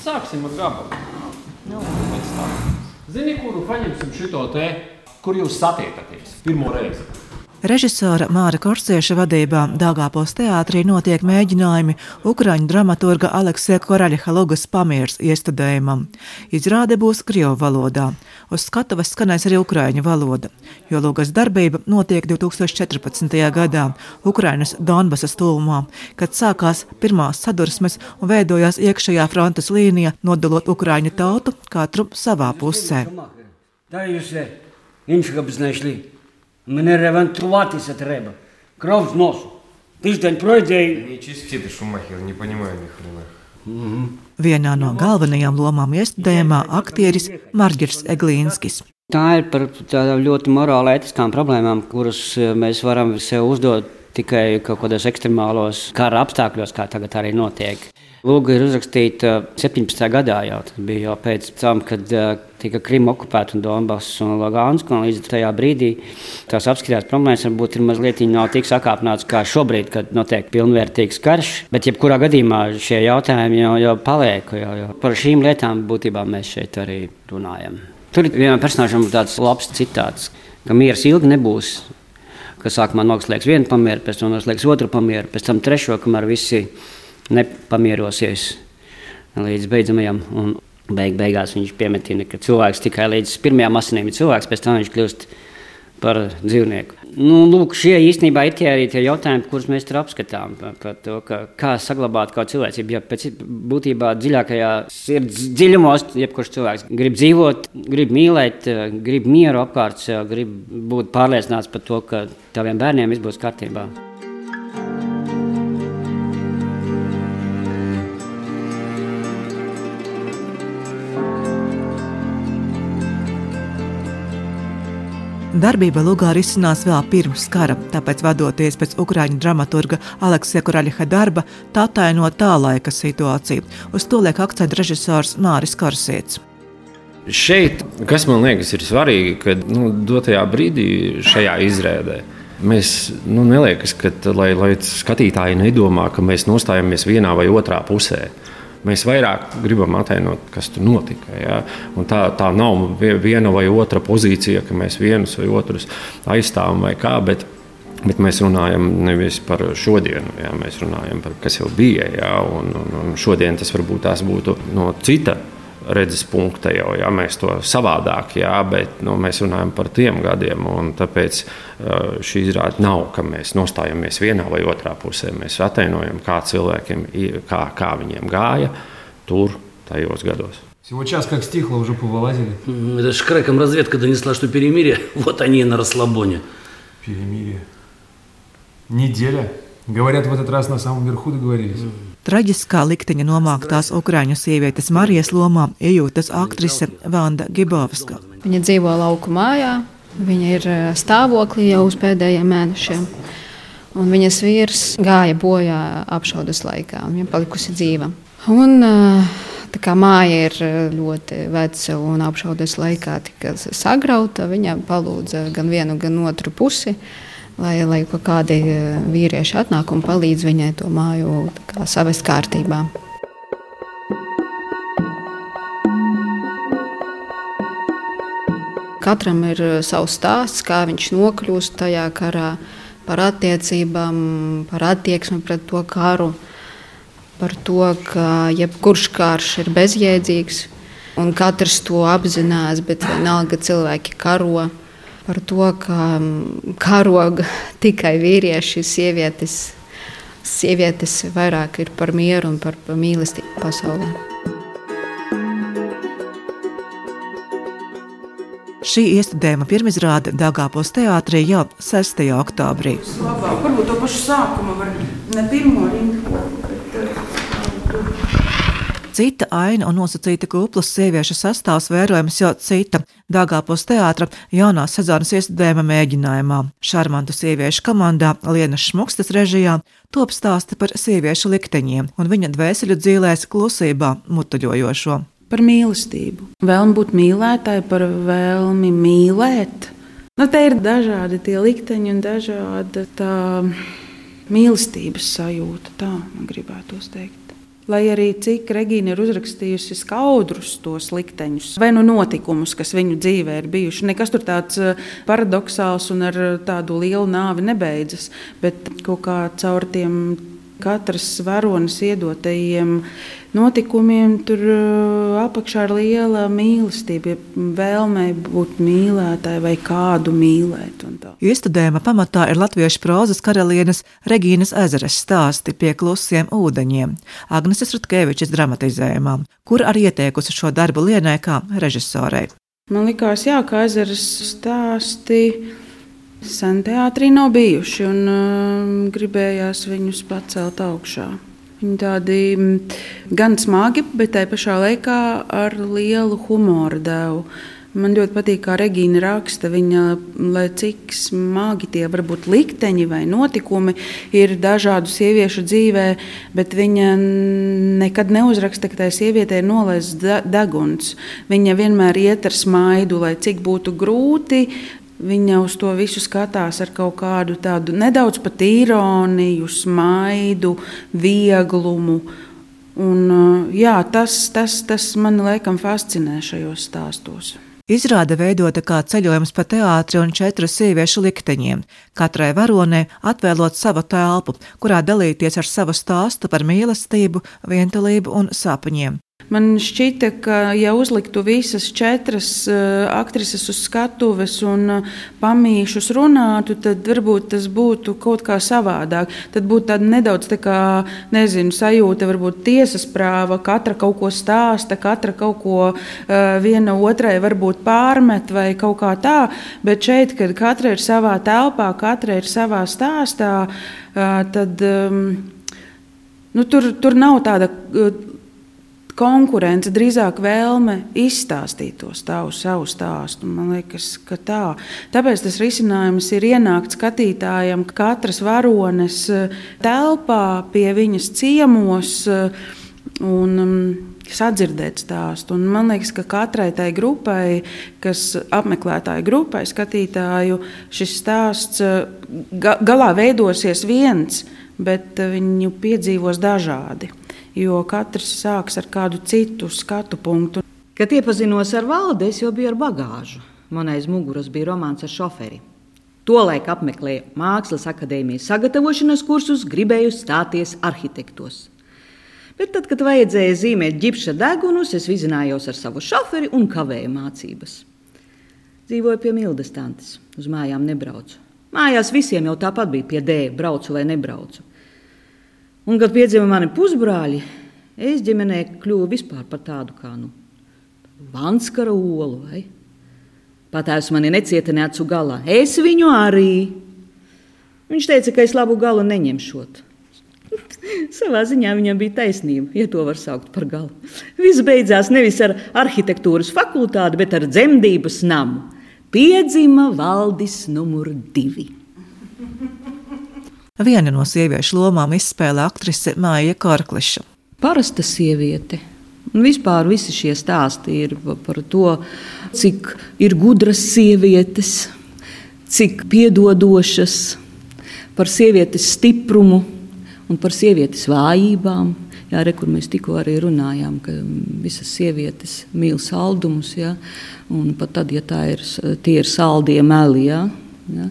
Sāksim ar gabalu. Nu. Zini, kuru paņemsim šito te, kur jūs satiekaties pirmo reizi? Režisora Māra Korsieša vadībā Dāngāpos teātrī notiek mēģinājumi Ukrāņu dramaturga Aleksija Koraļeha Lugas pamieras iestudējumam. Izrāde būs Krievu valodā. Uz skatuves skanēs arī Ukrāņu valoda, jo Lugas darbība notiek 2014. gadā Ukrainas Donbasas tūmā, kad sākās pirmās sadursmes un veidojās iekšējā frontes līnija, nodalot Ukrāņu tautu katru savā pusē. Tā jūs, viņš, ka apznašļi. Мене ревентуватися треба. Кров з носу. Тиждень пройде і. Нечистый ты шумахер, не понимаю ни хрена. Vienā no galvenajām lomām iestudējumā aktieris Marģers Eglīnskis. Tā ir par tādām ļoti morāli ētiskām problēmām, kuras eh, mēs varam sev uzdot tikai kaut kādos ekstremālos kara apstākļos, kā tagad arī notiek. Lūga ir uzrakstīta 17. gadā, jau tas bija jau pēc tam, kad tika Krima okupēta un Donbass un Lagānska. Līdz tajā brīdī tās apskatījās problēmas varbūt ir mazliet nav tik sakāpināts kā šobrīd, kad notiek pilnvērtīgs karš. Bet jebkurā gadījumā šie jautājumi jau, jau paliek, jau, jau par šīm lietām būtībā mēs šeit arī runājam. Tur ir vienam personāžam tāds labs citāts, ka miers ilgi nebūs. Kas sākumā noslēgs vienu pamieru, pēc tam noslēgs otru pamieru, pēc tam trešo, kamēr visi ir nepamierosies līdz beidzamajam. Un beig, beigās viņš piemetina, ka cilvēks tikai līdz pirmajām asinīm ir cilvēks, pēc tam viņš kļūst par dzīvnieku. Nu, lūk, šie īstenībā ir tie arī tie jautājumi, kurus mēs tur apskatām. Par, par to, ka, kā saglabāt kaut cilvēcību. Ja pēc būtībā dziļākajā sirds dziļumos, jebkurš cilvēks grib dzīvot, grib mīlēt, grib mieru apkārt, grib būt pārliecināts par to, ka taviem bērniem viss būs kārtībā. Darbība Lugā risinās vēl pirms kara, tāpēc vadoties pēc ukrāņu dramaturga Aleksija Kuraļa darba, tā taino tā laika situāciju. Uz to liek akcentu režisors Māris Korsēts. Šeit, kas man liekas, ir svarīgi, ka nu, dotajā brīdī šajā izrādē mēs nu, neliekas, ka lai, lai skatītāji nedomā, ka mēs nostājamies vienā vai otrā pusē. Mēs vairāk gribam attēlot, kas tur notika. Ja? Un tā, tā nav viena vai otra pozīcija, ka mēs vienus vai otrus aizstāvam vai kā. Bet, bet mēs runājam nevis par šodienu, jā, mēs runājam par kas jau bija. Jā, un, un, un šodien tas varbūt tās būtu no cita redzes punkta jau, ja mēs to savādāk, jā, bet nu, mēs runājam par tiem gadiem. Tāpēc šī izrāde nav, ka mēs nostājamies vienā vai otrā pusē. Mēs attēlojam, kā cilvēkiem, kā, kā viņiem gāja tur, tajos gados. Всего час как стихло, уже повылазили. Это ж креком разведка донесла, что перемирие. Вот они и на расслабоне. Перемирие. Неделя. Говорят, в этот раз на самом верху договорились. Traģiskā likteņa nomāktās Ukrāņu sievietes Marijas lomā iejūtas aktrise Vanda Gibovska. Viņa dzīvo lauku mājā, viņa ir stāvoklī jau uz pēdējiem mēnešiem. Un viņas vīrs gāja bojā apšaudas laikā, un viņa palikusi dzīva. Un, tā kā māja ir ļoti veca un apšaudas laikā tika sagrauta, viņa palūdza gan vienu, gan otru pusi lai, lai kādi e, vīrieši atnāk un palīdz viņai to māju kā, savest kārtībā. Katram ir e, savs stāsts, kā viņš nokļūst tajā karā, par attiecībām, par attieksmi pret to karu, par to, ka jebkurš karš ir bezjēdzīgs, un katrs to apzinās, bet vienalga cilvēki karo par to, ka mm, karoga tikai vīrieši, sievietes, sievietes vairāk ir par mieru un par, par mīlestību pasaulē. Šī iestudējuma pirmizrāde Dāngāpos teātrī jau 6. oktobrī. Labāk, varbūt to pašu sākumu, var ne pirmo rindu, bet Cita aina un nosacīta kuplas sieviešu sastāvs vērojams jau cita Dāngāpos teātra jaunās sezonas iestudējuma mēģinājumā. Šarmantu sieviešu komandā Lienas Šmukstas režijā top stāsti par sieviešu likteņiem un viņa dvēseļu dzīvēs klusībā mutuļojošo. Par mīlestību, vēlmi būt mīlētāji, par vēlmi mīlēt. Nu, te ir dažādi tie likteņi un dažāda tā mīlestības sajūta. Tā man gribētu teikt. Lai arī cik Regīna ir uzrakstījusi skaudrus tos likteņus, vai nu notikumus, kas viņu dzīvē ir bijuši, nekas tur tāds eh, paradoxāls un ar tādu lielu nāvi nebeidzas, bet kaut kā caur tiem katras varonas iedotajiem notikumiem tur apakšā ir liela mīlestība, vēlme būt mīlētāji vai kādu mīlēt. Iestudējuma pamatā ir latviešu prozas karalienes Regīnas ezeres stāsti pie klusiem ūdeņiem, Agneses Rutkevičas dramatizējumā, kur arī ieteikusi šo darbu Lienai kā režisorei. Man liekas, jā, ka ezeres stāsti sen teātrī nav bijuši un uh, gribējās viņus pacelt augšā. Viņi tādi mm, gan smagi, bet tajā pašā laikā ar lielu humoru devu. Man ļoti patīk, kā Regīna raksta. Viņa, lai cik smagi tie var būt likteņi vai notikumi, ir dažādu sieviešu dzīvē, bet viņa nekad neuzraksta, ka tai sievietei ir nolaists deguns. Viņa vienmēr iet ar smaidu, lai cik būtu grūti, Viņa uz to visu skatās ar kaut kādu tādu nedaudz pat ironiju, smaidu, vieglumu. Un, jā, tas, tas, tas man laikam fascinē šajos stāstos. Izrāde veidota kā ceļojums pa teātri un četru sieviešu likteņiem, katrai varonē atvēlot savu telpu, kurā dalīties ar savu stāstu par mīlestību, vientulību un sapņiem. Man šķita, ka, ja uzliktu visas četras uh, aktrises uz skatuves un uh, pamīšus runātu, tad varbūt tas būtu kaut kā savādāk. Tad būtu tāda nedaudz tā kā, nezinu, sajūta, varbūt tiesas prāva, katra kaut ko stāsta, katra kaut ko uh, viena otrai varbūt pārmet vai kaut kā tā. Bet šeit, kad katra ir savā telpā, katra ir savā stāstā, tad um, nu, tur, tur nav tāda. Konkurence, drīzāk vēlme izstāstīt to savu, savu stāstu. Man liekas, ka tā. Tāpēc tas risinājums ir ienākt skatītājam katras varones eh, telpā, pie viņas ciemos eh, un mm, sadzirdēt stāstu. Un man liekas, ka katrai tai grupai, kas apmeklētāju grupai, skatītāju, šis stāsts eh, ga galā veidosies viens, bet viņu piedzīvos dažādi jo katrs sāks ar kādu citu skatu punktu. Kad iepazinos ar valdi, es jau biju ar bagāžu. Man aiz muguras bija romāns ar šoferi. Tolaik apmeklēju Mākslas akadēmijas sagatavošanās kursus, gribēju stāties arhitektos. Bet tad, kad vajadzēja zīmēt ģipša degunus, es vizinājos ar savu šoferi un kavēju mācības. Dzīvoju pie Mildas tantes, uz mājām nebraucu. Mājās visiem jau tāpat bija pie dēļa, braucu vai nebraucu. Un, kad piedzima mani pusbrāļi, es ģimenē kļuvu vispār par tādu kā nu, vanskara olu. Vai? Patēvs mani necieta ne acu galā. Es viņu arī. Viņš teica, ka es labu galu neņemšot. Savā ziņā viņam bija taisnība, ja to var saukt par galu. Viss beidzās nevis ar arhitektūras fakultāti, bet ar dzemdības namu. Piedzima valdis numur divi. Viena no sieviešu lomām izspēlē aktrise Māja Korkliša. Parasta sieviete. Un vispār visi šie stāsti ir par to, cik ir gudras sievietes, cik piedodošas, par sievietes stiprumu un par sievietes vājībām. Jā, re, kur mēs tikko arī runājām, ka visas sievietes mīl saldumus, jā, un pat tad, ja ir, tie ir saldie meli. Jā, jā.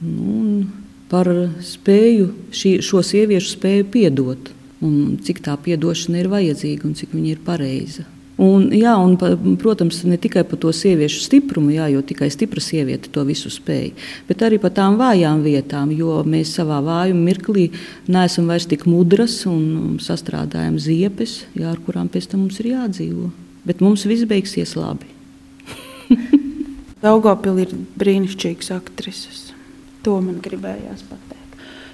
Nu, par spēju, šī, šo sieviešu spēju piedot, un cik tā atdošana ir vajadzīga un cik viņa ir pareiza. Un, jā, un, protams, ne tikai par to sieviešu stiprumu, jā, jo tikai stipra sieviete to visu spēj, bet arī par tām vājām vietām, jo mēs savā vājuma mirklī neesam vairs tik mudras un sastrādājam ziepes, jā, ar kurām pēc tam mums ir jādzīvo. Bet mums viss beigsies labi. Daugopil ir brīnišķīgas aktrises. To man gribējās pateikt.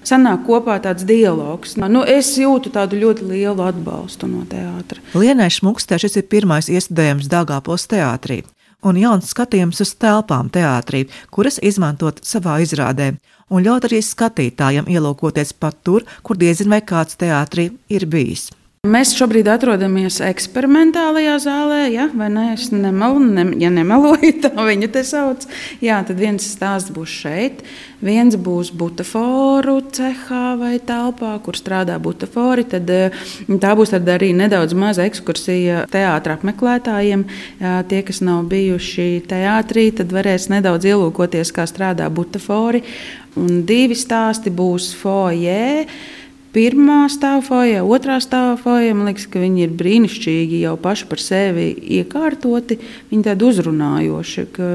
Sanāk kopā tāds dialogs. Nu, es jūtu tādu ļoti lielu atbalstu no teātra. Lienai Šmukstē šis ir pirmais iestudējums Dāngāpos teātrī un jauns skatījums uz telpām teātrī, kuras izmantot savā izrādē, un ļaut arī skatītājiem ielūkoties pat tur, kur diezin vai kāds teātrī ir bijis. Mēs šobrīd atrodamies eksperimentālajā zālē, ja, vai ne? Es nemelu, ne, ja nemeloju, tā viņa te sauc. Jā, tad viens stāsts būs šeit, viens būs butaforu cehā vai telpā, kur strādā butafori. Tad eh, tā būs tad arī nedaudz maza ekskursija teātra apmeklētājiem. Tie, kas nav bijuši teātrī, tad varēs nedaudz ielūkoties, kā strādā butafori. Un divi stāsti būs foijē pirmā stāva foja, otrā stāva foja. Man liekas, ka viņi ir brīnišķīgi jau paši par sevi iekārtoti. Viņi tādi uzrunājoši ka,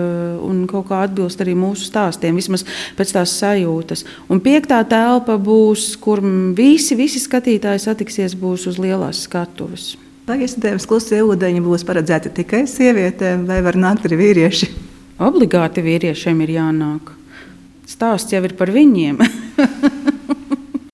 un kaut kā atbilst arī mūsu stāstiem, vismaz pēc tās sajūtas. Un piektā telpa būs, kur visi, visi skatītāji satiksies, būs uz lielās skatuves. Vai iestādēm klusie ūdeņi būs paredzēti tikai sievietēm, vai var nākt arī vīrieši? Obligāti vīriešiem ir jānāk. Stāsts jau ir par viņiem.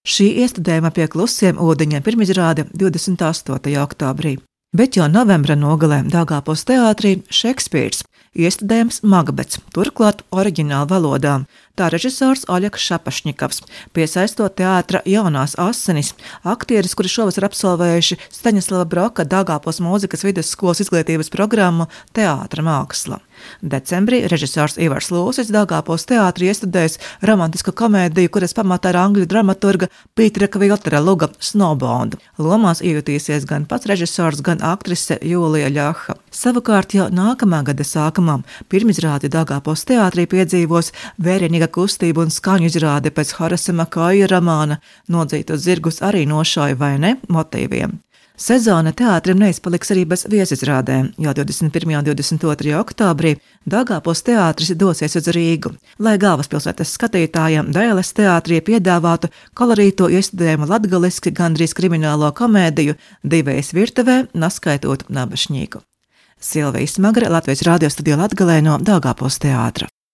Šī iestudējuma pie klusiem ūdeņiem pirmizrāde 28. oktobrī. Bet jau novembra nogalē Dāngāpos teātrī Šekspīrs iestudējums Magbets, turklāt oriģināla valodā. Tā režisors Oļegs Šapašņikovs, piesaistot teātra jaunās asinis, aktieris, kuri šovasar absolvējuši Staņaslava Broka Dāngāpos mūzikas vidusskolas izglītības programmu Teātra māksla. Decembrī režisors Ivars Lūsis Dāngāpos teātrī iestudējis romantisku komēdiju, kuras pamatā ir angļu dramaturga Pītera Kviltera Luga Snowbound. Lomās iejutīsies gan pats režisors, gan aktrise Jūlija Ļaha. Savukārt jau nākamā gada sākumā pirmizrādi Dāngāpos teātrī piedzīvos vērienīga kustība un skaņu izrāde pēc Harasa Makāja romāna Nodzītos zirgus arī nošāja vai ne motīviem. Sezona teātrim neizpaliks arī bez viesizrādēm, jo 21. un 22. oktobrī Dāngāpos teātris dosies uz Rīgu, lai galvaspilsētas skatītājiem Dēles teātrī piedāvātu kolorīto iestudējumu latgaliski gandrīz kriminālo komēdiju divējas virtuvē, naskaitot nabašņīgu. Silvija Smagre Latvijas radio studijā Latgalē no Dāngāpos teātra.